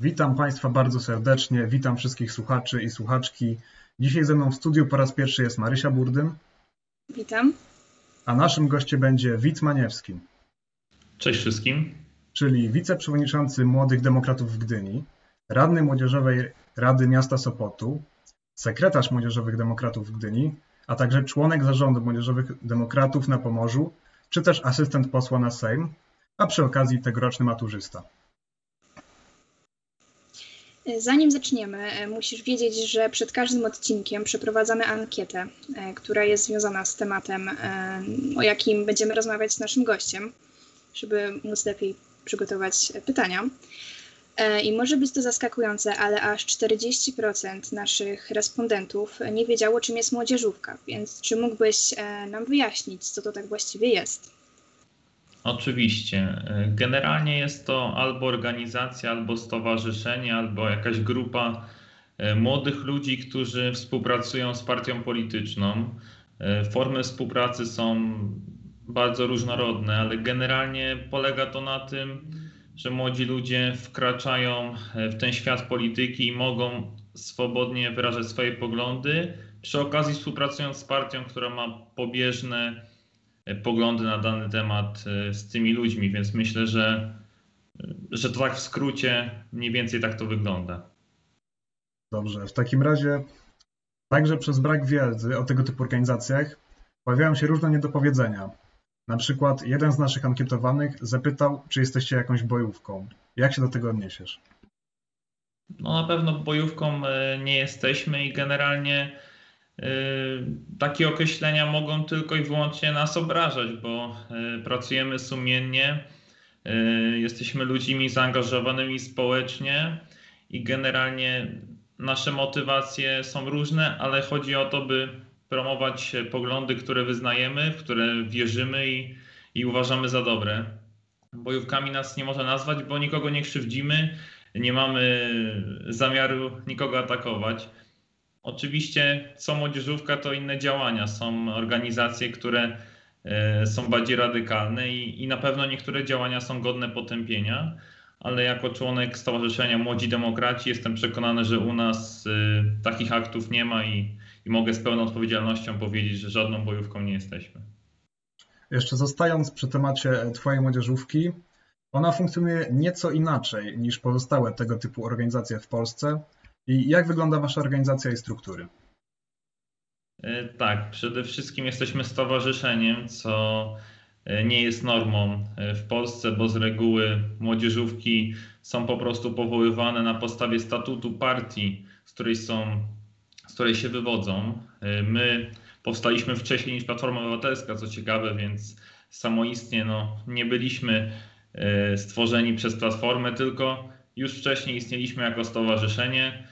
Witam Państwa bardzo serdecznie, witam wszystkich słuchaczy i słuchaczki. Dzisiaj ze mną w studiu po raz pierwszy jest Marysia Burdyn. Witam. A naszym gościem będzie Wit Maniewski. Cześć wszystkim. Czyli wiceprzewodniczący Młodych Demokratów w Gdyni, radny Młodzieżowej Rady Miasta Sopotu, sekretarz Młodzieżowych Demokratów w Gdyni, a także członek zarządu Młodzieżowych Demokratów na Pomorzu, czy też asystent posła na Sejm, a przy okazji tegoroczny maturzysta. Zanim zaczniemy, musisz wiedzieć, że przed każdym odcinkiem przeprowadzamy ankietę, e, która jest związana z tematem, e, o jakim będziemy rozmawiać z naszym gościem, żeby móc lepiej przygotować pytania. E, I może być to zaskakujące, ale aż 40% naszych respondentów nie wiedziało, czym jest młodzieżówka. Więc czy mógłbyś nam wyjaśnić, co to tak właściwie jest? Oczywiście. Generalnie jest to albo organizacja, albo stowarzyszenie, albo jakaś grupa e, młodych ludzi, którzy współpracują z partią polityczną. E, formy współpracy są bardzo różnorodne, ale generalnie polega to na tym, że młodzi ludzie wkraczają e, w ten świat polityki i mogą swobodnie wyrażać swoje poglądy, przy okazji współpracując z partią, która ma pobieżne E, poglądy na dany temat e, z tymi ludźmi, więc myślę, że, że to tak w skrócie mniej więcej tak to wygląda. Dobrze, w takim razie także przez brak wiedzy o tego typu organizacjach pojawiają się różne niedopowiedzenia. Na przykład jeden z naszych ankietowanych zapytał, czy jesteście jakąś bojówką. Jak się do tego odniesiesz? No na pewno bojówką e, nie jesteśmy i generalnie Y, takie określenia mogą tylko i wyłącznie nas obrażać, bo y, pracujemy sumiennie, jesteśmy ludźmi zaangażowanymi społecznie i generalnie nasze motywacje są różne, ale chodzi o to, by promować poglądy, które wyznajemy, w które wierzymy i, i uważamy za dobre. Bojówkami nas nie można nazwać, bo nikogo nie krzywdzimy, nie mamy zamiaru nikogo atakować. Oczywiście co młodzieżówka to inne działania. Są organizacje, które e, są bardziej radykalne i, i na pewno niektóre działania są godne potępienia, ale jako członek Stowarzyszenia Młodzi Demokraci jestem przekonany, że u nas y, takich aktów nie ma i, i mogę z pełną odpowiedzialnością powiedzieć, że żadną bojówką nie jesteśmy. Jeszcze zostając przy temacie Twojej młodzieżówki, ona funkcjonuje nieco inaczej niż pozostałe tego typu organizacje w Polsce. I jak wygląda Wasza organizacja i struktury? E, tak, przede wszystkim jesteśmy stowarzyszeniem, co e, nie jest normą e, w Polsce, bo z reguły młodzieżówki są po prostu powoływane na podstawie statutu partii, z której, są, której się wywodzą. My powstaliśmy wcześniej niż Platforma Obywatelska, co ciekawe, więc samoistnie no, nie byliśmy stworzeni przez Platformę, tylko już wcześniej istnieliśmy jako stowarzyszenie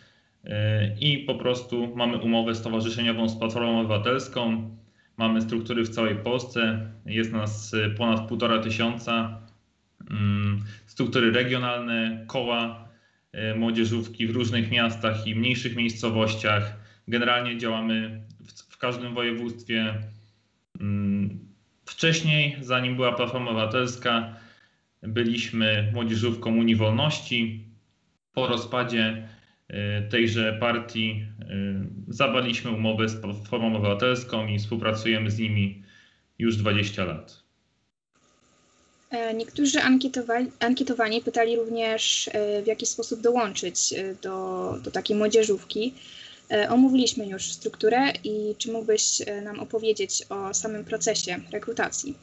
i po prostu mamy umowę stowarzyszeniową z Platformą Obywatelską. Mamy struktury w całej Polsce, jest nas ponad półtora tysiąca. Mm, struktury regionalne, koła e, młodzieżówki w różnych miastach i mniejszych miejscowościach. Generalnie działamy w każdym województwie. Mm, wcześniej, zanim była Platforma Obywatelska, byliśmy młodzieżówką Unii. Po rozpadzie Y, tejże partii y, zawarliśmy umowę z Platformą Obywatelską i współpracujemy z nimi już 20 lat. E, e, e. Omówiliśmy już strukturę i czy mógłbyś nam opowiedzieć o samym procesie rekrutacji?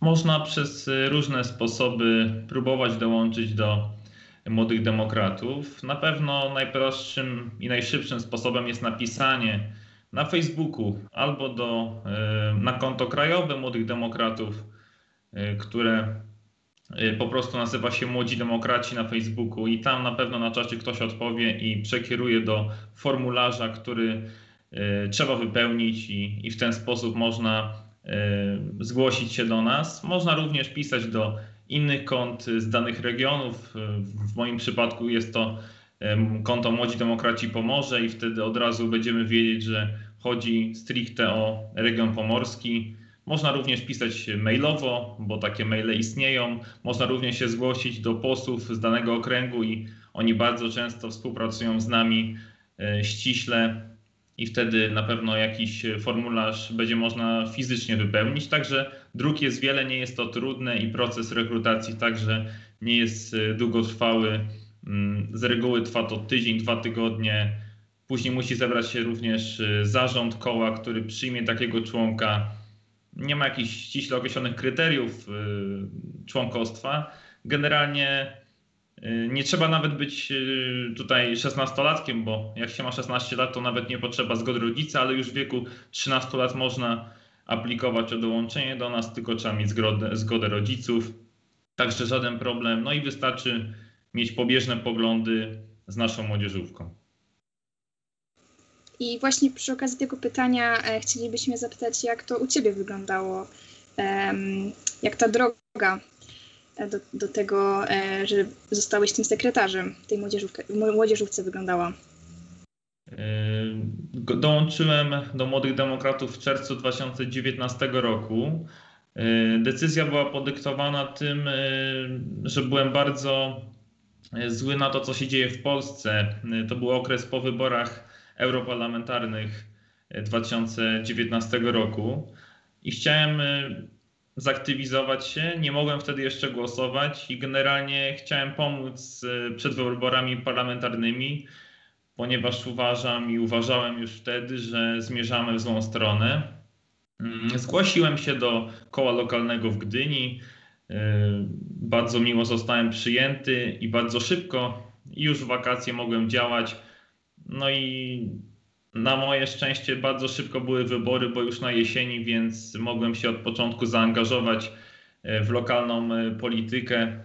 Można przez różne sposoby próbować dołączyć do młodych demokratów. Na pewno najprostszym i najszybszym sposobem jest napisanie na Facebooku albo do, e, na konto krajowe młodych demokratów, e, które e, po prostu nazywa się Młodzi Demokraci na Facebooku i tam na pewno na czacie ktoś odpowie i przekieruje do formularza, który trzeba wypełnić i, i w ten sposób można zgłosić się do nas. Można również pisać do innych kont z danych regionów. W moim przypadku jest to konto Młodzi Demokraci Pomorze i wtedy od razu będziemy wiedzieć, że chodzi stricte o region pomorski. Można również pisać mailowo, bo takie maile istnieją. Można również się zgłosić do posłów z danego okręgu i oni bardzo często współpracują z nami e, ściśle i wtedy na pewno jakiś formularz będzie można fizycznie wypełnić. Także dróg jest wiele, nie jest to trudne i proces rekrutacji także nie jest e, długotrwały. Mm, z reguły trwa to tydzień, dwa tygodnie. Później musi zebrać się również e, zarząd koła, który przyjmie takiego członka. Nie ma jakichś ściśle określonych kryteriów członkostwa. Generalnie Y, nie trzeba nawet być y, tutaj 16-latkiem, bo jak się ma 16 lat, to nawet nie potrzeba zgody rodzica, ale już w wieku 13 lat można aplikować o dołączenie do nas, tylko trzeba mieć zgodę, zgodę rodziców. Także żaden problem. No i wystarczy mieć pobieżne poglądy z naszą młodzieżówką. I właśnie przy okazji tego pytania e, chcielibyśmy zapytać, jak to u Ciebie wyglądało, jak ta droga do, do tego, e, że zostałeś tym sekretarzem tej młodzieżówce wyglądała? E, dołączyłem do Młodych Demokratów w czerwcu 2019 roku. E, decyzja była podyktowana tym, że byłem bardzo zły na to, co się dzieje w Polsce. To był okres po wyborach europarlamentarnych 2019 roku i chciałem zaktywizować się. Nie mogłem wtedy jeszcze głosować i generalnie chciałem pomóc e, przed wyborami parlamentarnymi, ponieważ uważam i uważałem już wtedy, że zmierzamy w złą stronę. Mm, zgłosiłem się do koła lokalnego w Gdyni. E, bardzo miło zostałem przyjęty i bardzo szybko, już w wakacje mogłem działać. No i na moje szczęście bardzo szybko były wybory, bo już na jesieni, więc mogłem się od początku zaangażować e, w lokalną e, politykę.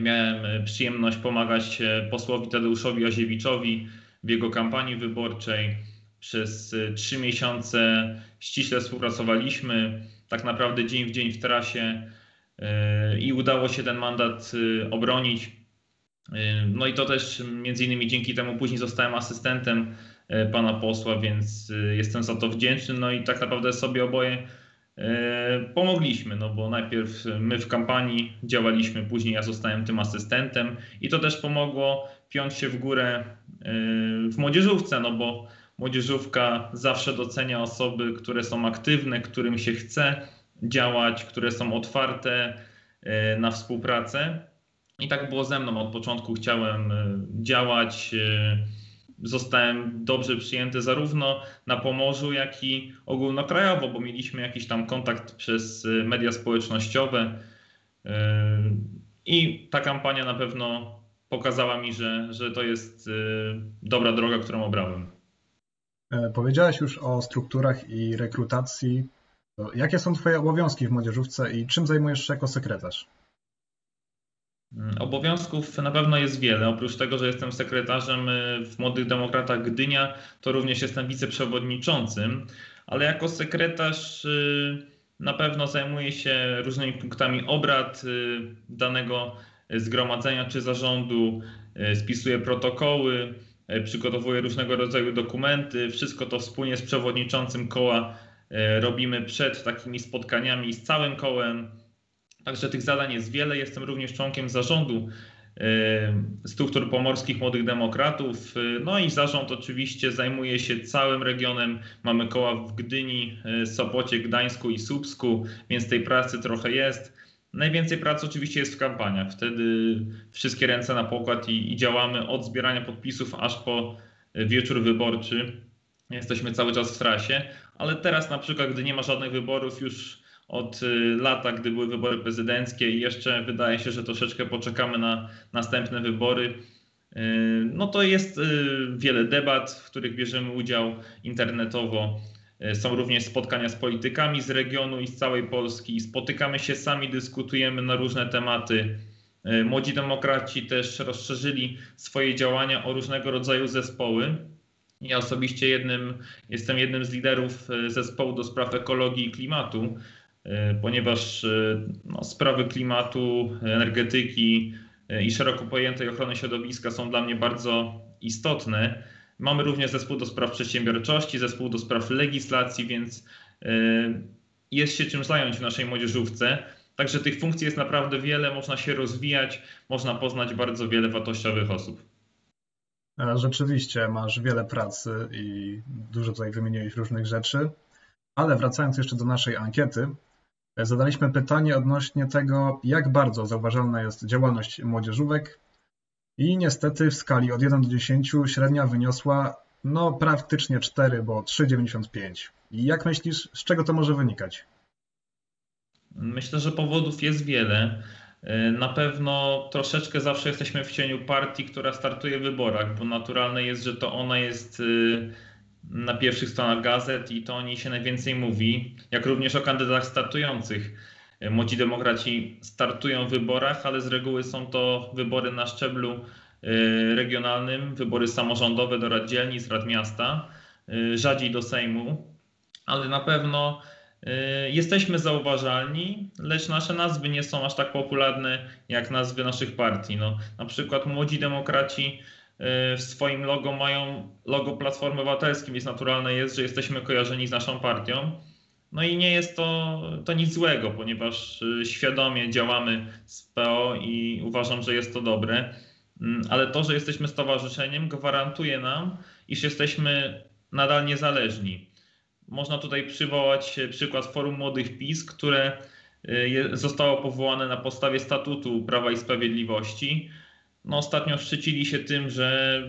Miałem e, przyjemność pomagać posłowi Tadeuszowi Aziewiczowi w jego kampanii wyborczej. Przez trzy miesiące ściśle współpracowaliśmy, tak naprawdę dzień w dzień w trasie i udało się ten mandat obronić. No i to też między innymi dzięki temu później zostałem asystentem E, pana posła, więc e, jestem za to wdzięczny. No i tak naprawdę sobie oboje e, pomogliśmy, no bo najpierw my w kampanii działaliśmy, później ja zostałem tym asystentem i to też pomogło piąć się w górę w młodzieżówce, no bo młodzieżówka zawsze docenia osoby, które są aktywne, którym się chce działać, które są otwarte na współpracę. I tak było ze mną. Od początku chciałem działać, zostałem dobrze przyjęty zarówno na Pomorzu, jak i ogólnokrajowo, bo mieliśmy jakiś tam kontakt przez y, media społecznościowe. I ta kampania na pewno pokazała mi, że, że to jest dobra droga, którą obrałem. E, powiedziałeś już o strukturach i rekrutacji. Jakie są Twoje obowiązki w młodzieżówce i czym zajmujesz się jako sekretarz? Mm, obowiązków na pewno jest wiele. Oprócz tego, że jestem sekretarzem y, w Młodych Demokratach Gdynia, to również jestem wiceprzewodniczącym, ale jako sekretarz y, na pewno zajmuję się różnymi punktami obrad y, danego zgromadzenia czy zarządu, spisuję protokoły, przygotowuję różnego rodzaju dokumenty. Wszystko to wspólnie z przewodniczącym koła robimy przed takimi spotkaniami z całym kołem Także tych zadań jest wiele. Jestem również członkiem zarządu e, struktur pomorskich Młodych Demokratów. E, no i zarząd oczywiście zajmuje się całym regionem. Mamy koła w Gdyni, e, Sopocie, Gdańsku i Słupsku, więc tej pracy trochę jest. Najwięcej pracy oczywiście jest w kampaniach. Wtedy wszystkie ręce na pokład i, i działamy od zbierania podpisów aż po wieczór wyborczy. Jesteśmy cały czas w trasie, ale teraz na przykład, gdy nie ma żadnych wyborów, już od y, lata, gdy były wybory prezydenckie i jeszcze wydaje się, że troszeczkę poczekamy na następne wybory. Y, no to jest y, wiele debat, w których bierzemy udział internetowo. Są również spotkania z politykami z regionu i z całej Polski. Spotykamy się sami, dyskutujemy na różne tematy. Młodzi demokraci też rozszerzyli swoje działania o różnego rodzaju zespoły. Ja osobiście jednym, jestem jednym z liderów zespołu do spraw ekologii i klimatu, ponieważ e, no, sprawy klimatu, energetyki e, i szeroko pojętej ochrony środowiska są dla mnie bardzo istotne. Mamy również zespół do spraw przedsiębiorczości, zespół do spraw legislacji, więc jest się czym zająć w naszej młodzieżówce. Także tych funkcji jest naprawdę wiele, można się rozwijać, można poznać bardzo wiele wartościowych osób. E, rzeczywiście masz wiele pracy i dużo tutaj wymieniłeś różnych rzeczy, ale wracając jeszcze do naszej ankiety, e, zadaliśmy pytanie odnośnie tego, jak bardzo zauważalna jest działalność młodzieżówek i niestety w skali od 1 do 10 średnia wyniosła no praktycznie 4, bo 3,95. I jak myślisz, z czego to może wynikać? Myślę, że powodów jest wiele. E, na pewno troszeczkę zawsze jesteśmy w cieniu partii, która startuje w wyborach, bo naturalne jest, że to ona jest e, na pierwszych stronach gazet i to o niej się najwięcej mówi, jak również o kandydatach startujących. Młodzi demokraci startują w wyborach, ale z reguły są to wybory na szczeblu regionalnym, wybory samorządowe do rad dzielnic, rad miasta, rzadziej do Sejmu, ale na pewno Y, jesteśmy zauważalni, lecz nasze nazwy nie są aż tak popularne jak nazwy naszych partii. No, na przykład Młodzi Demokraci y, w swoim logo mają logo Platformy Obywatelskiej, więc naturalne jest, że jesteśmy kojarzeni z naszą partią. No i nie jest to, to nic złego, ponieważ y, świadomie działamy z PO i uważam, że jest to dobre. Mm, ale to, że jesteśmy stowarzyszeniem, gwarantuje nam, iż jesteśmy nadal niezależni. Można tutaj przywołać przykład Forum Młodych PiS, które zostało powołane na podstawie statutu Prawa i Sprawiedliwości. No, ostatnio szczycili się tym, że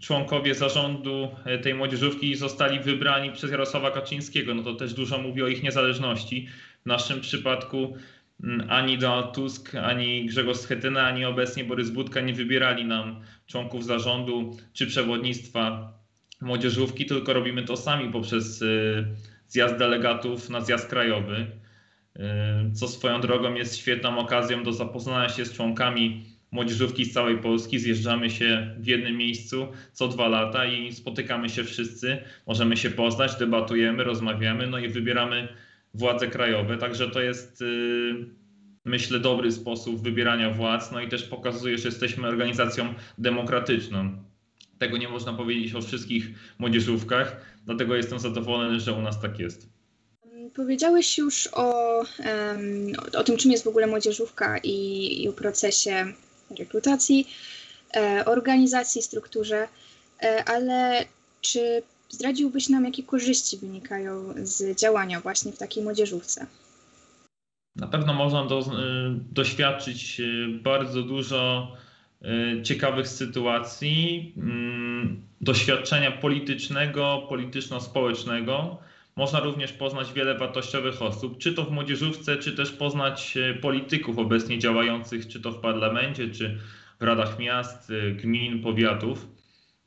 członkowie zarządu e, tej młodzieżówki zostali wybrani przez Jarosława Kaczyńskiego. No to też dużo mówi o ich niezależności. W naszym przypadku mm, ani Donald Tusk, ani Grzegorz Schetyna, ani obecnie Borys Budka nie wybierali nam członków zarządu czy przewodnictwa młodzieżówki, tylko robimy to sami poprzez y, zjazd delegatów na zjazd krajowy, y, co swoją drogą jest świetną okazją do zapoznania się z członkami młodzieżówki z całej Polski. Zjeżdżamy się w jednym miejscu co dwa lata i spotykamy się wszyscy. Możemy się poznać, debatujemy, rozmawiamy, no i wybieramy władze krajowe. Także to jest y, myślę dobry sposób wybierania władz, no i też pokazuje, że jesteśmy organizacją demokratyczną. Tego nie można powiedzieć o wszystkich młodzieżówkach, dlatego jestem zadowolony, że u nas tak jest. Powiedziałeś już o, o tym, czym jest w ogóle młodzieżówka i, i o procesie rekrutacji, e, organizacji, strukturze, e, ale czy zdradziłbyś nam, jakie korzyści wynikają z działania właśnie w takiej młodzieżówce? Na pewno można do, y, doświadczyć bardzo dużo ciekawych sytuacji, mm, doświadczenia politycznego, polityczno-społecznego. Można również poznać wiele wartościowych osób, czy to w młodzieżówce, czy też poznać y, polityków obecnie działających, czy to w parlamencie, czy w radach miast, y, gmin, powiatów.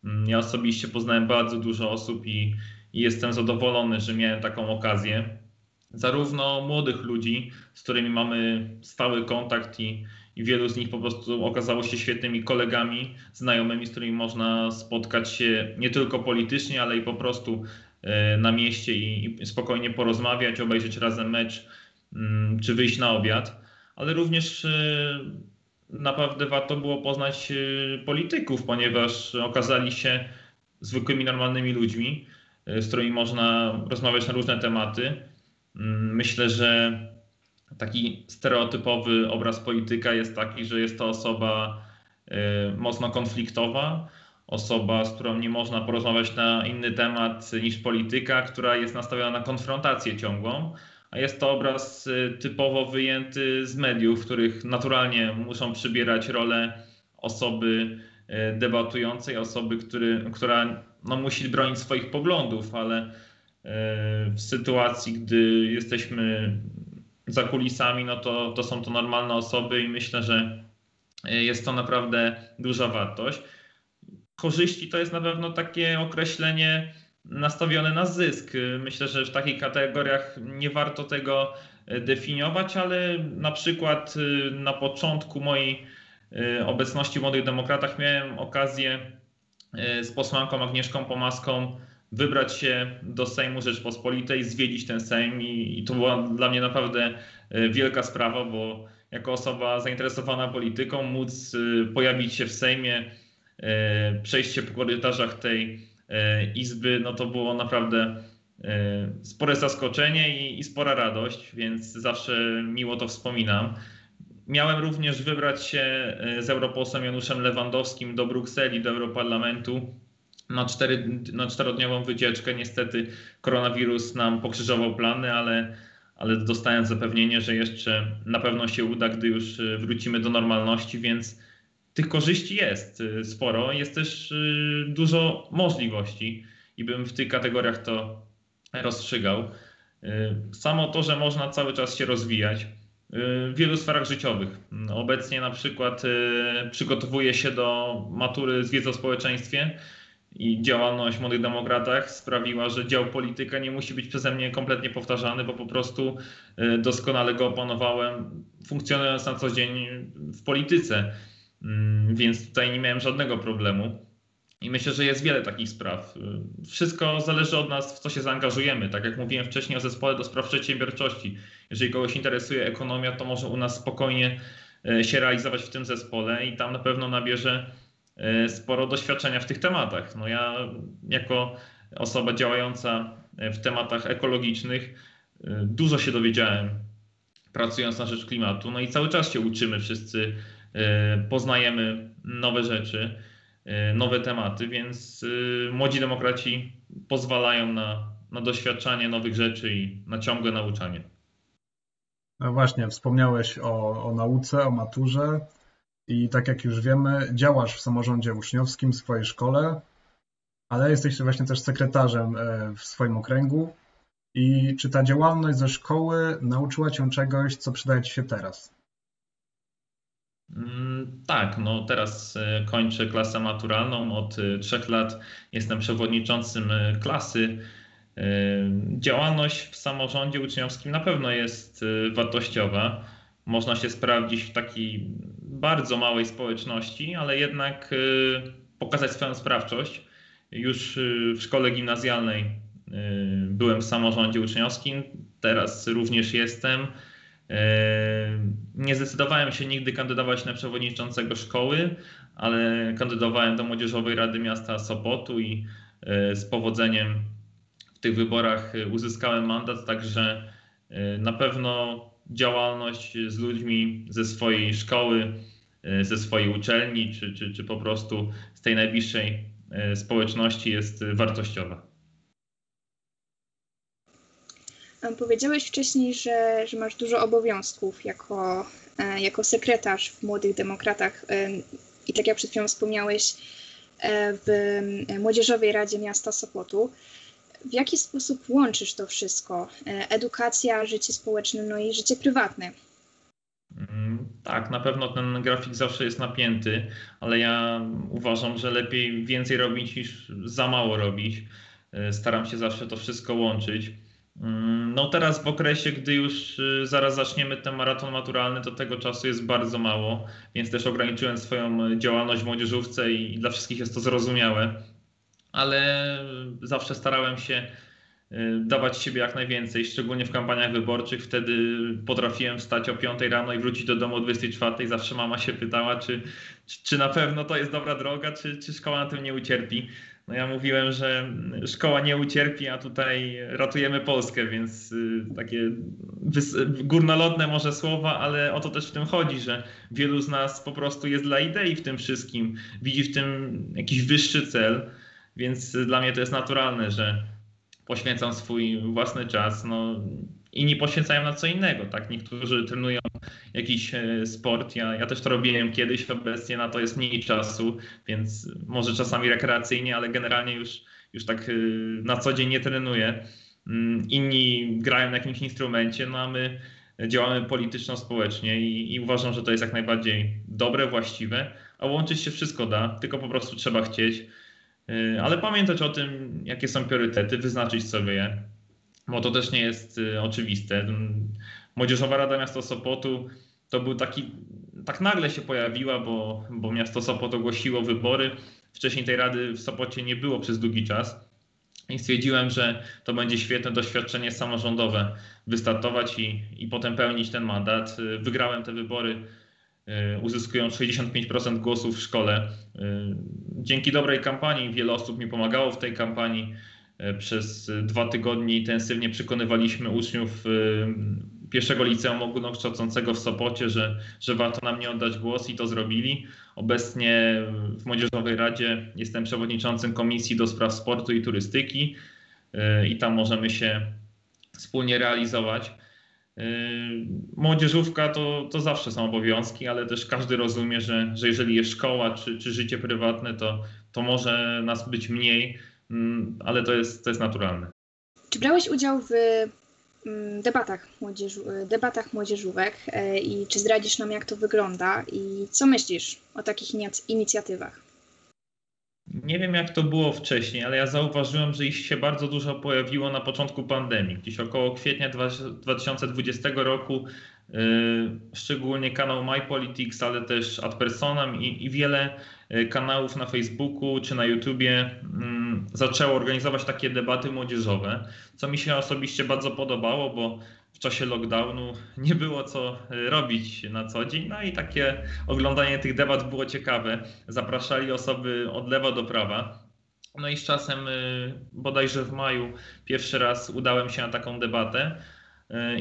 Mm, ja osobiście poznałem bardzo dużo osób i, i jestem zadowolony, że miałem taką okazję. Zarówno młodych ludzi, z którymi mamy stały kontakt i, i wielu z nich po prostu okazało się świetnymi kolegami, znajomymi, z którymi można spotkać się nie tylko politycznie, ale i po prostu e, na mieście i spokojnie porozmawiać, obejrzeć razem mecz mm, czy wyjść na obiad, ale również e, naprawdę warto było poznać e, polityków, ponieważ okazali się zwykłymi, normalnymi ludźmi, z którymi można rozmawiać na różne tematy. Mm, myślę, że taki stereotypowy obraz polityka jest taki, że jest to osoba mocno konfliktowa, osoba, z którą nie można porozmawiać na inny temat niż polityka, która jest nastawiona na konfrontację ciągłą. A jest to obraz y, typowo wyjęty z mediów, w których naturalnie muszą przybierać rolę osoby y, debatującej, osoby, który, która no, musi bronić swoich poglądów, ale w sytuacji, gdy jesteśmy za kulisami, no to, to są to normalne osoby i myślę, że jest to naprawdę duża wartość. Korzyści to jest na pewno takie określenie nastawione na zysk. Myślę, że w takich kategoriach nie warto tego definiować, ale na przykład y, na początku mojej y, obecności w Młodych Demokratach miałem okazję z posłanką Agnieszką Pomaską wybrać się do Sejmu Rzeczpospolitej, zwiedzić ten Sejm i, i to była dla mnie naprawdę e, wielka sprawa, bo jako osoba zainteresowana polityką móc e, pojawić się w Sejmie, e, przejść się po korytarzach tej Izby, no to było naprawdę spore zaskoczenie i, i spora radość, więc zawsze miło to wspominam. Miałem również wybrać się z europosłem Januszem Lewandowskim do Brukseli, do Europarlamentu na, cztery, na czterodniową wycieczkę. Niestety koronawirus nam pokrzyżował plany, ale, ale dostałem zapewnienie, że jeszcze na pewno się uda, gdy już wrócimy do normalności, więc tych korzyści jest y, sporo. Jest też y, dużo możliwości i bym w tych kategoriach to rozstrzygał. Samo to, że można cały czas się rozwijać w wielu sferach życiowych. Obecnie na przykład przygotowuję się do matury z wiedzy o społeczeństwie i działalność w Młodych Demokratach sprawiła, że dział polityka nie musi być przeze mnie kompletnie powtarzany, bo po prostu y, doskonale go opanowałem, funkcjonując na co dzień w polityce. Mm, więc tutaj nie miałem żadnego problemu. I myślę, że jest wiele takich spraw. Y, wszystko zależy od nas, w co się zaangażujemy. Tak jak mówiłem wcześniej o zespole do spraw przedsiębiorczości. Jeżeli kogoś interesuje ekonomia, to może u nas spokojnie y, się realizować w tym zespole i tam na pewno nabierze E, sporo doświadczenia w tych tematach. No ja jako osoba działająca w tematach ekologicznych dużo się dowiedziałem pracując na rzecz klimatu. No i cały czas się uczymy, wszyscy poznajemy nowe rzeczy, nowe tematy, więc młodzi demokraci pozwalają na, na doświadczanie nowych rzeczy i na ciągłe nauczanie. No właśnie, wspomniałeś o, o nauce, o maturze. I tak jak już wiemy, działasz w samorządzie uczniowskim w swojej szkole, ale jesteś właśnie też sekretarzem e, w swoim okręgu. I czy ta działalność ze szkoły nauczyła cię czegoś, co przydaje ci się teraz? Mm, tak, no teraz e, kończę klasę maturalną. Od e, trzech lat jestem przewodniczącym klasy. Działalność w samorządzie uczniowskim na pewno jest wartościowa można się sprawdzić w takiej bardzo małej społeczności, ale jednak pokazać swoją sprawczość. Już w szkole gimnazjalnej byłem w samorządzie uczniowskim, teraz również jestem. Nie zdecydowałem się nigdy kandydować na przewodniczącego szkoły, ale kandydowałem do Młodzieżowej Rady Miasta Sopotu i z powodzeniem w tych wyborach uzyskałem mandat, także na pewno działalność z ludźmi ze swojej szkoły, ze swojej uczelni, czy, czy, czy po prostu z tej najbliższej społeczności jest wartościowa. Powiedziałeś wcześniej, że, że masz dużo obowiązków jako, e, jako sekretarz w Młodych Demokratach i tak jak przed chwilą wspomniałeś, w Młodzieżowej Radzie Miasta Sopotu w jaki sposób łączysz to wszystko? E, edukacja, życie społeczne, no i życie prywatne. Mm, tak, na pewno ten grafik zawsze jest napięty, ale ja uważam, że lepiej więcej robić niż za mało robić. E, staram się zawsze to wszystko łączyć. Mm, no teraz w okresie, gdy już e, zaraz zaczniemy ten maraton maturalny, to tego czasu jest bardzo mało, więc też ograniczyłem swoją działalność w młodzieżówce i dla wszystkich jest to zrozumiałe ale zawsze starałem się y, dawać siebie jak najwięcej, szczególnie w kampaniach wyborczych. Wtedy potrafiłem wstać o 5 rano i wrócić do domu o 24. Zawsze mama się pytała, czy, czy na pewno to jest dobra droga, czy, czy szkoła na tym nie ucierpi. No ja mówiłem, że szkoła nie ucierpi, a tutaj ratujemy Polskę, więc y, takie górnolotne może słowa, ale o to też w tym chodzi, że wielu z nas po prostu jest dla idei w tym wszystkim, widzi w tym jakiś wyższy cel. Więc dla mnie to jest naturalne, że poświęcam swój własny czas. No, inni poświęcają na co innego, tak? Niektórzy trenują jakiś e, sport. Ja, ja też to robiłem kiedyś, obecnie na to jest mniej czasu, więc może czasami rekreacyjnie, ale generalnie już, już tak e, na co dzień nie trenuję. Mm, inni grają na jakimś instrumencie, no a my działamy polityczno-społecznie i, i uważam, że to jest jak najbardziej dobre, właściwe, a łączyć się wszystko da, tylko po prostu trzeba chcieć. Y, ale pamiętać o tym, jakie są priorytety, wyznaczyć sobie je, bo to też nie jest y, oczywiste. Młodzieżowa Rada Miasta Sopotu to był taki, tak nagle się pojawiła, bo, bo miasto Sopot ogłosiło wybory. Wcześniej tej rady w Sopocie nie było przez długi czas. I stwierdziłem, że to będzie świetne doświadczenie samorządowe wystartować i, i potem pełnić ten mandat. Y, wygrałem te wybory Y, uzyskują 65% głosów w szkole. Dzięki dobrej kampanii wiele osób mi pomagało w tej kampanii. Przez dwa tygodnie intensywnie przekonywaliśmy uczniów pierwszego liceum ogólnokształcącego w Sopocie, że, że warto nam nie oddać głos i to zrobili. Obecnie w Młodzieżowej Radzie jestem przewodniczącym Komisji do Spraw Sportu i Turystyki i tam możemy się wspólnie realizować. Młodzieżówka to, to zawsze są obowiązki, ale też każdy rozumie, że, że jeżeli jest szkoła czy, czy życie prywatne, to, to może nas być mniej, ale to jest, to jest naturalne. Czy brałeś udział w debatach, młodzieżu, debatach młodzieżówek e, i czy zdradzisz nam, jak to wygląda i co myślisz o takich inicjatywach? Nie wiem, jak to było wcześniej, ale ja zauważyłem, że ich się bardzo dużo pojawiło na początku pandemii. Gdzieś około kwietnia 2020 roku, yy, szczególnie kanał MyPolitics, ale też Ad Personam i, i wiele kanałów na Facebooku czy na YouTubie mm, zaczęło organizować takie debaty młodzieżowe, co mi się osobiście bardzo podobało, bo w czasie lockdownu nie było co e, robić na co dzień. No i takie oglądanie tych debat było ciekawe. Zapraszali osoby od lewa do prawa. No i z czasem, e, bodajże w maju, pierwszy raz udałem się na taką debatę. E,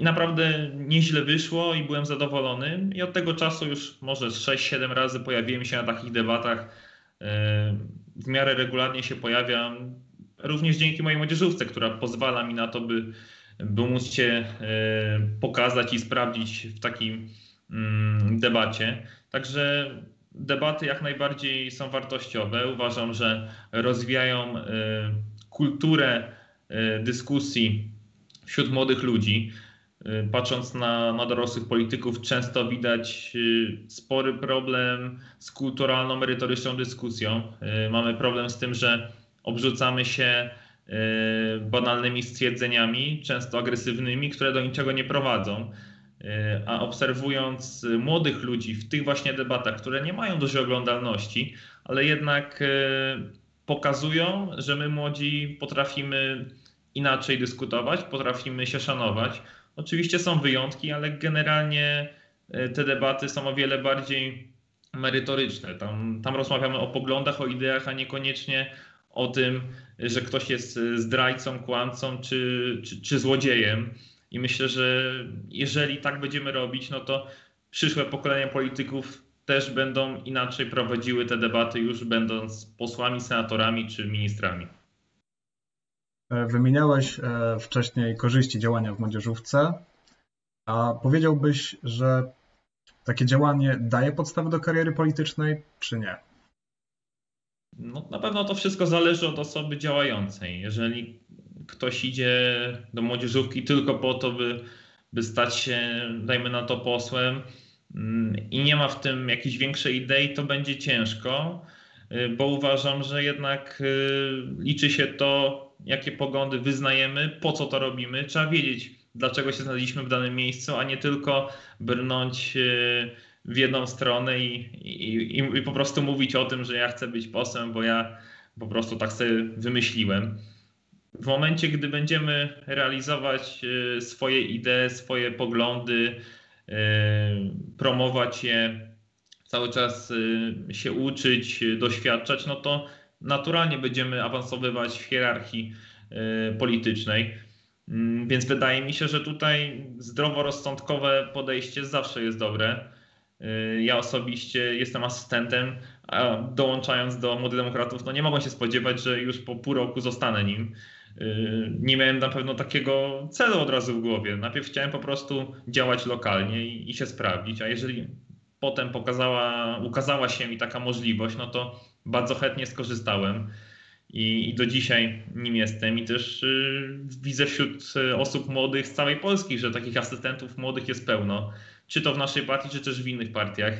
i naprawdę nieźle wyszło i byłem zadowolony. I od tego czasu już może 6-7 razy pojawiłem się na takich debatach. W miarę regularnie się pojawiam, również dzięki mojej młodzieżówce, która pozwala mi na to, by by móc się e, pokazać i sprawdzić w takim mm, debacie. Także debaty jak najbardziej są wartościowe. Uważam, że rozwijają e, kulturę dyskusji wśród młodych ludzi. Patrząc na, na dorosłych polityków, często widać spory problem z kulturalną, merytoryczną dyskusją. Mamy problem z tym, że obrzucamy się banalnymi stwierdzeniami, często agresywnymi, które do niczego nie prowadzą. A obserwując młodych ludzi w tych właśnie debatach, które nie mają dużej oglądalności, ale jednak pokazują, że my młodzi potrafimy inaczej dyskutować, potrafimy się szanować. Oczywiście są wyjątki, ale generalnie te debaty są o wiele bardziej merytoryczne. Tam, tam rozmawiamy o poglądach, o ideach, a niekoniecznie o tym, że ktoś jest zdrajcą, kłamcą czy, czy, czy złodziejem. I myślę, że jeżeli tak będziemy robić, no to przyszłe pokolenia polityków też będą inaczej prowadziły te debaty, już będąc posłami, senatorami czy ministrami. E, wymieniałeś e, wcześniej korzyści działania w młodzieżówce, a powiedziałbyś, że takie działanie daje podstawy do kariery politycznej, czy nie? No, na pewno to wszystko zależy od osoby działającej. Jeżeli ktoś idzie do młodzieżówki tylko po to, by, by stać się, dajmy na to, posłem mm, i nie ma w tym jakiejś większej idei, to będzie ciężko, y, bo uważam, że jednak y, liczy się to, jakie poglądy wyznajemy, po co to robimy. Trzeba wiedzieć, dlaczego się znaleźliśmy w danym miejscu, a nie tylko brnąć y, w jedną stronę i, i, i, po prostu mówić o tym, że ja chcę być posłem, bo ja po prostu tak sobie wymyśliłem. W momencie, gdy będziemy realizować e, swoje idee, swoje poglądy, e, promować je, cały czas e, się uczyć, doświadczać, no to naturalnie będziemy awansowywać w hierarchii politycznej. Mm, więc wydaje mi się, że tutaj zdroworozsądkowe podejście zawsze jest dobre. Y, ja osobiście jestem asystentem, a dołączając do Młodych Demokratów, no nie mogłem się spodziewać, że już po pół roku zostanę nim. Y, nie miałem na pewno takiego celu od razu w głowie. Najpierw chciałem po prostu działać lokalnie i, i się sprawdzić, a jeżeli potem pokazała, ukazała się mi taka możliwość, no to bardzo chętnie skorzystałem. I, do dzisiaj nim jestem. I też y, widzę wśród osób młodych z całej Polski, że takich asystentów młodych jest pełno czy to w naszej partii, czy też w innych partiach.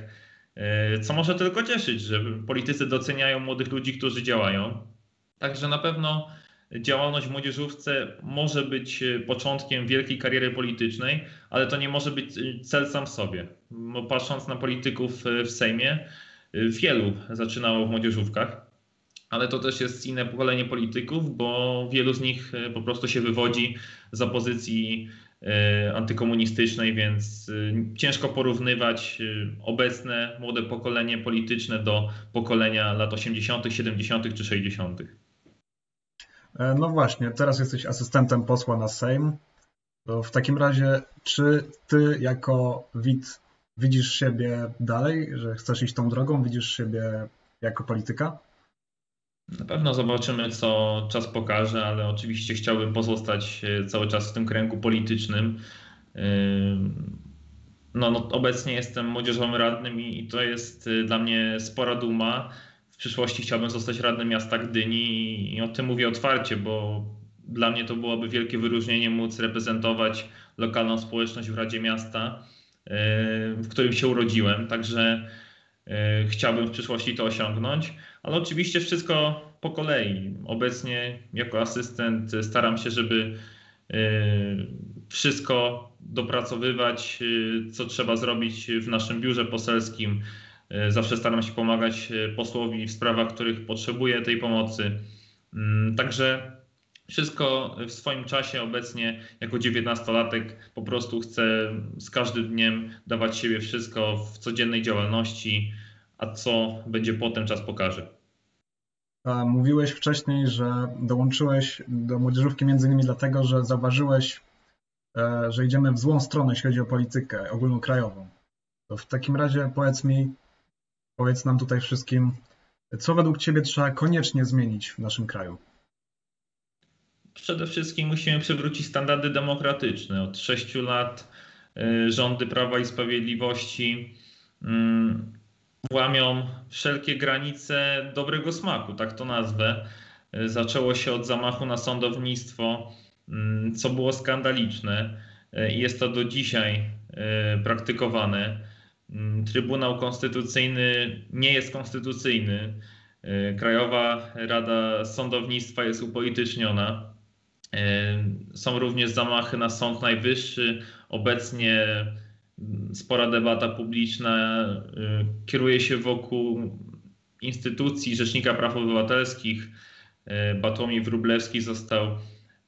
E, co może tylko cieszyć, że politycy doceniają młodych ludzi, którzy działają. Także na pewno działalność w młodzieżówce może być początkiem wielkiej kariery politycznej, ale to nie może być cel sam w sobie. Patrząc na polityków w Sejmie, wielu zaczynało w młodzieżówkach, ale to też jest inne pokolenie polityków, bo wielu z nich po prostu się wywodzi z opozycji E, antykomunistycznej, więc ciężko porównywać obecne młode pokolenie polityczne do pokolenia lat 80., 70. czy 60. E, no właśnie, teraz jesteś asystentem posła na Sejm. W takim razie, czy ty jako widz widzisz siebie dalej, że chcesz iść tą drogą? Widzisz siebie jako polityka? Na pewno zobaczymy, co czas pokaże, ale oczywiście chciałbym pozostać e, cały czas w tym kręgu politycznym. No, no, obecnie jestem młodzieżowym radnym i, i to jest y, dla mnie spora duma. W przyszłości chciałbym zostać radnym miasta Gdyni i, i o tym mówię otwarcie, bo dla mnie to byłoby wielkie wyróżnienie móc reprezentować lokalną społeczność w Radzie Miasta, w którym się urodziłem. Także y, chciałbym w przyszłości to osiągnąć, ale oczywiście wszystko po kolei. Obecnie jako asystent staram się, żeby wszystko dopracowywać, y, co trzeba zrobić w naszym biurze poselskim. Zawsze staram się pomagać posłowi w sprawach, których potrzebuje tej pomocy. Mm, także wszystko w swoim czasie obecnie jako dziewiętnastolatek po prostu chcę z każdym dniem dawać siebie wszystko w codziennej działalności, a co będzie potem czas pokaże. A mówiłeś wcześniej, że dołączyłeś do młodzieżówki między innymi dlatego, że zauważyłeś E, że idziemy w złą stronę, jeśli chodzi o politykę ogólnokrajową. To w takim razie powiedz mi, powiedz nam tutaj wszystkim, co według Ciebie trzeba koniecznie zmienić w naszym kraju? Przede wszystkim musimy przywrócić standardy demokratyczne. Od sześciu lat e, rządy Prawa i Sprawiedliwości mm, łamią wszelkie granice dobrego smaku, tak to nazwę. E, zaczęło się od zamachu na sądownictwo, Mm, co było skandaliczne e, i jest to do dzisiaj praktykowane. Mm, Trybunał Konstytucyjny nie jest konstytucyjny. Krajowa Rada Sądownictwa jest upolityczniona. Są również zamachy na Sąd Najwyższy. Obecnie mm, spora debata publiczna kieruje się wokół instytucji Rzecznika Praw Obywatelskich. Batomi Wróblewski został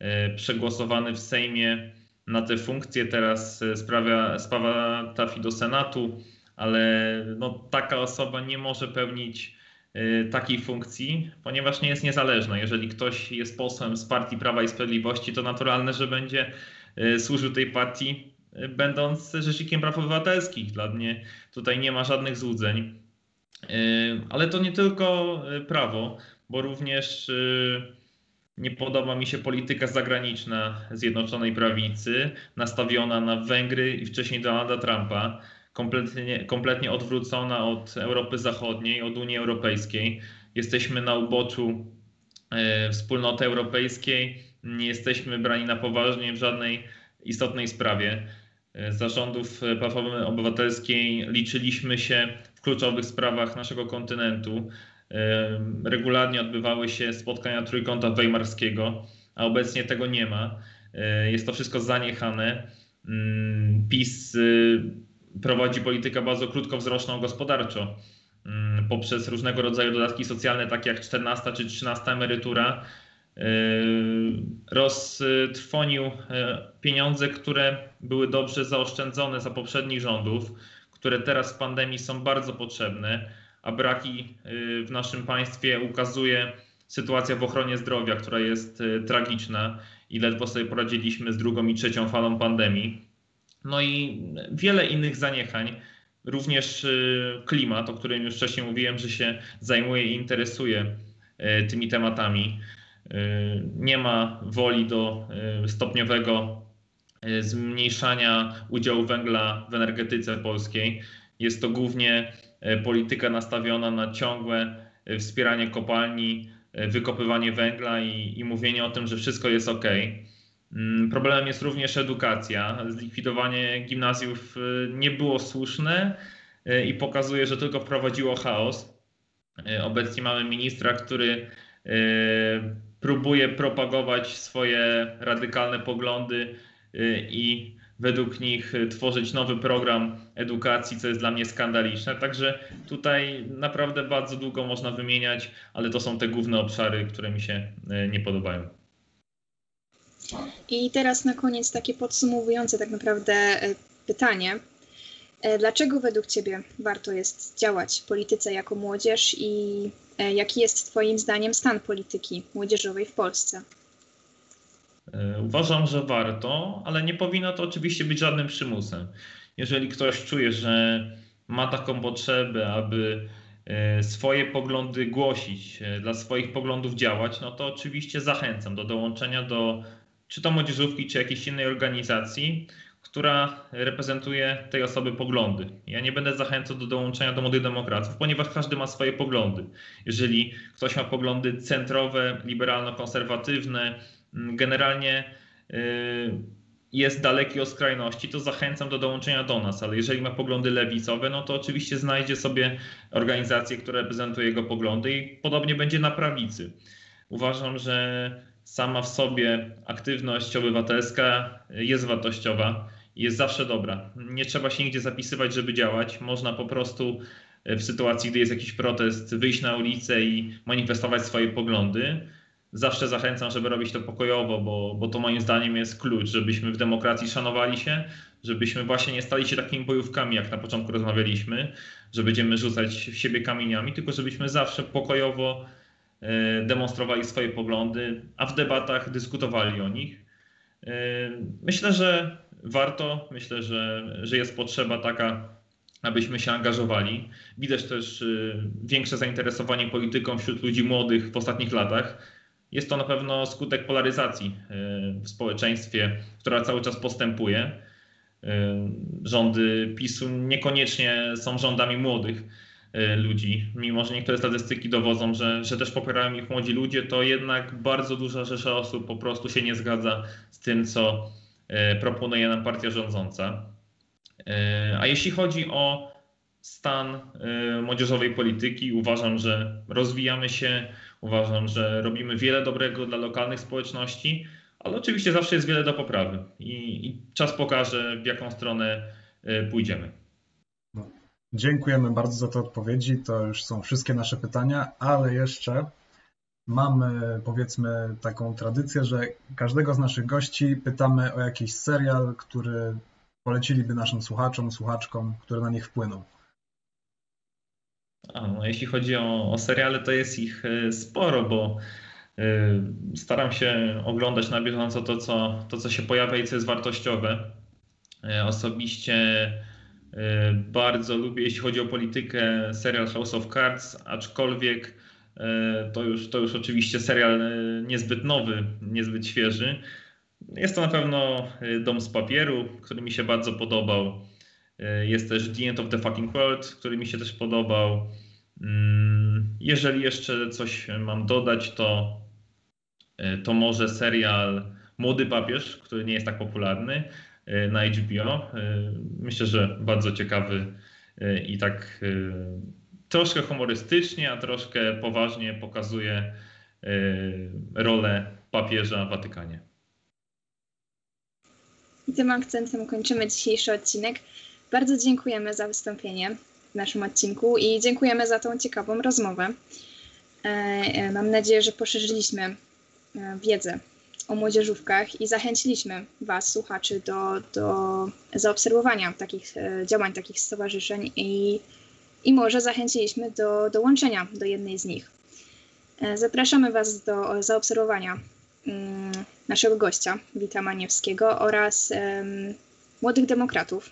E, przegłosowany w Sejmie na tę funkcję. Teraz e, sprawia, sprawa trafi do Senatu, ale no, taka osoba nie może pełnić e, takiej funkcji, ponieważ nie jest niezależna. Jeżeli ktoś jest posłem z partii Prawa i Sprawiedliwości, to naturalne, że będzie służył tej partii, będąc rzecznikiem praw obywatelskich. Dla mnie tutaj nie ma żadnych złudzeń. Ale to nie tylko prawo, bo również nie podoba mi się polityka zagraniczna Zjednoczonej Prawicy, nastawiona na Węgry i wcześniej Donalda Trumpa, kompletnie, kompletnie odwrócona od Europy Zachodniej, od Unii Europejskiej. Jesteśmy na uboczu e, wspólnoty europejskiej, nie jesteśmy brani na poważnie w żadnej istotnej sprawie. E, zarządów Platformy Obywatelskiej liczyliśmy się w kluczowych sprawach naszego kontynentu. Regularnie odbywały się spotkania Trójkąta Weimarskiego, a obecnie tego nie ma. E, jest to wszystko zaniechane. Mm, PiS y, prowadzi politykę bardzo krótkowzroczną gospodarczo mm, poprzez różnego rodzaju dodatki socjalne, takie jak 14 czy 13 emerytura. E, roztrwonił e, pieniądze, które były dobrze zaoszczędzone za poprzednich rządów, które teraz w pandemii są bardzo potrzebne a braki y, w naszym państwie ukazuje sytuacja w ochronie zdrowia, która jest tragiczna i ledwo sobie poradziliśmy z drugą i trzecią falą pandemii. No i wiele innych zaniechań, również y, klimat, o którym już wcześniej mówiłem, że się zajmuje i interesuje tymi tematami. Nie ma woli do stopniowego zmniejszania udziału węgla w energetyce polskiej. Jest to głównie polityka nastawiona na ciągłe wspieranie kopalni, wykopywanie węgla i, i mówienie o tym, że wszystko jest ok. Mm, problemem jest również edukacja. Zlikwidowanie gimnazjów nie było słuszne i pokazuje, że tylko wprowadziło chaos. Obecnie mamy ministra, który próbuje propagować swoje radykalne poglądy i według nich y, tworzyć nowy program edukacji, co jest dla mnie skandaliczne. Także tutaj naprawdę bardzo długo można wymieniać, ale to są te główne obszary, które mi się y, nie podobają. I teraz na koniec takie podsumowujące tak naprawdę y, pytanie. E, dlaczego według Ciebie warto jest działać w polityce jako młodzież i e, jaki jest Twoim zdaniem stan polityki młodzieżowej w Polsce? Uważam, że warto, ale nie powinno to oczywiście być żadnym przymusem. Jeżeli ktoś czuje, że ma taką potrzebę, aby swoje poglądy głosić, dla swoich poglądów działać, no to oczywiście zachęcam do dołączenia do czy to młodzieżówki, czy jakiejś innej organizacji, która reprezentuje tej osoby poglądy. Ja nie będę zachęcał do dołączenia do młodych demokratów, ponieważ każdy ma swoje poglądy. Jeżeli ktoś ma poglądy centrowe, liberalno-konserwatywne, mm, generalnie y, jest daleki od skrajności, to zachęcam do dołączenia do nas, ale jeżeli ma poglądy lewicowe, no to oczywiście znajdzie sobie organizację, która reprezentuje jego poglądy i podobnie będzie na prawicy. Uważam, że sama w sobie aktywność obywatelska jest wartościowa i jest zawsze dobra. Nie trzeba się nigdzie zapisywać, żeby działać. Można po prostu w sytuacji, gdy jest jakiś protest, wyjść na ulicę i manifestować swoje poglądy. Zawsze zachęcam, żeby robić to pokojowo, bo, bo to moim zdaniem jest klucz, żebyśmy w demokracji szanowali się, żebyśmy właśnie nie stali się takimi bojówkami, jak na początku rozmawialiśmy, że będziemy rzucać w siebie kamieniami, tylko żebyśmy zawsze pokojowo E, demonstrowali swoje poglądy, a w debatach dyskutowali o nich. E, myślę, że warto, myślę, że, że jest potrzeba taka, abyśmy się angażowali. Widać też e, większe zainteresowanie polityką wśród ludzi młodych w ostatnich latach. Jest to na pewno skutek polaryzacji w społeczeństwie, która cały czas postępuje. Rządy PiSu niekoniecznie są rządami młodych ludzi. Mimo, że niektóre statystyki dowodzą, że, że też popierają ich młodzi ludzie, to jednak bardzo duża rzesza osób po prostu się nie zgadza z tym, co y, proponuje nam partia rządząca. Y, a jeśli chodzi o stan młodzieżowej polityki, uważam, że rozwijamy się, uważam, że robimy wiele dobrego dla lokalnych społeczności, ale oczywiście zawsze jest wiele do poprawy i, i czas pokaże, w jaką stronę pójdziemy. Dziękujemy bardzo za te odpowiedzi. To już są wszystkie nasze pytania, ale jeszcze mamy powiedzmy taką tradycję, że każdego z naszych gości pytamy o jakiś serial, który poleciliby naszym słuchaczom, słuchaczkom, który na nich wpłynął. A, no, jeśli chodzi o, o seriale, to jest ich e, sporo, bo y, staram się oglądać na bieżąco to co, to, co się pojawia i co jest wartościowe. Y, osobiście bardzo lubię, jeśli chodzi o politykę, serial House of Cards, aczkolwiek e, to już, to już oczywiście serial e, niezbyt nowy, niezbyt świeży. Jest to na pewno Dom z papieru, który mi się bardzo podobał. Jest też The End of the Fucking World, który mi się też podobał. Mm, jeżeli jeszcze coś mam dodać, to, to może serial Młody Papież, który nie jest tak popularny. E, na HBO. E, myślę, że bardzo ciekawy e, i tak troszkę humorystycznie, a troszkę poważnie pokazuje rolę papieża w Watykanie. I tym akcentem kończymy dzisiejszy odcinek. Bardzo dziękujemy za wystąpienie w naszym odcinku i dziękujemy za tą ciekawą rozmowę. Mam nadzieję, że poszerzyliśmy wiedzę o młodzieżówkach i zachęciliśmy Was, słuchaczy, do, do zaobserwowania takich e, działań, takich stowarzyszeń i, i może zachęciliśmy do dołączenia do jednej z nich. E, zapraszamy Was do zaobserwowania mm, naszego gościa, Wita Maniewskiego oraz Młodych Demokratów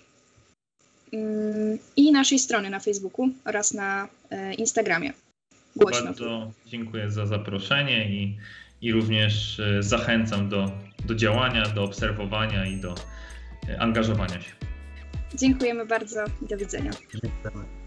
mm, i naszej strony na Facebooku oraz na e, Instagramie. Głośno. Bardzo dziękuję za zaproszenie i i również e, zachęcam do, do działania, do obserwowania i do e, angażowania się. Dziękujemy bardzo i do widzenia. Dziękujemy.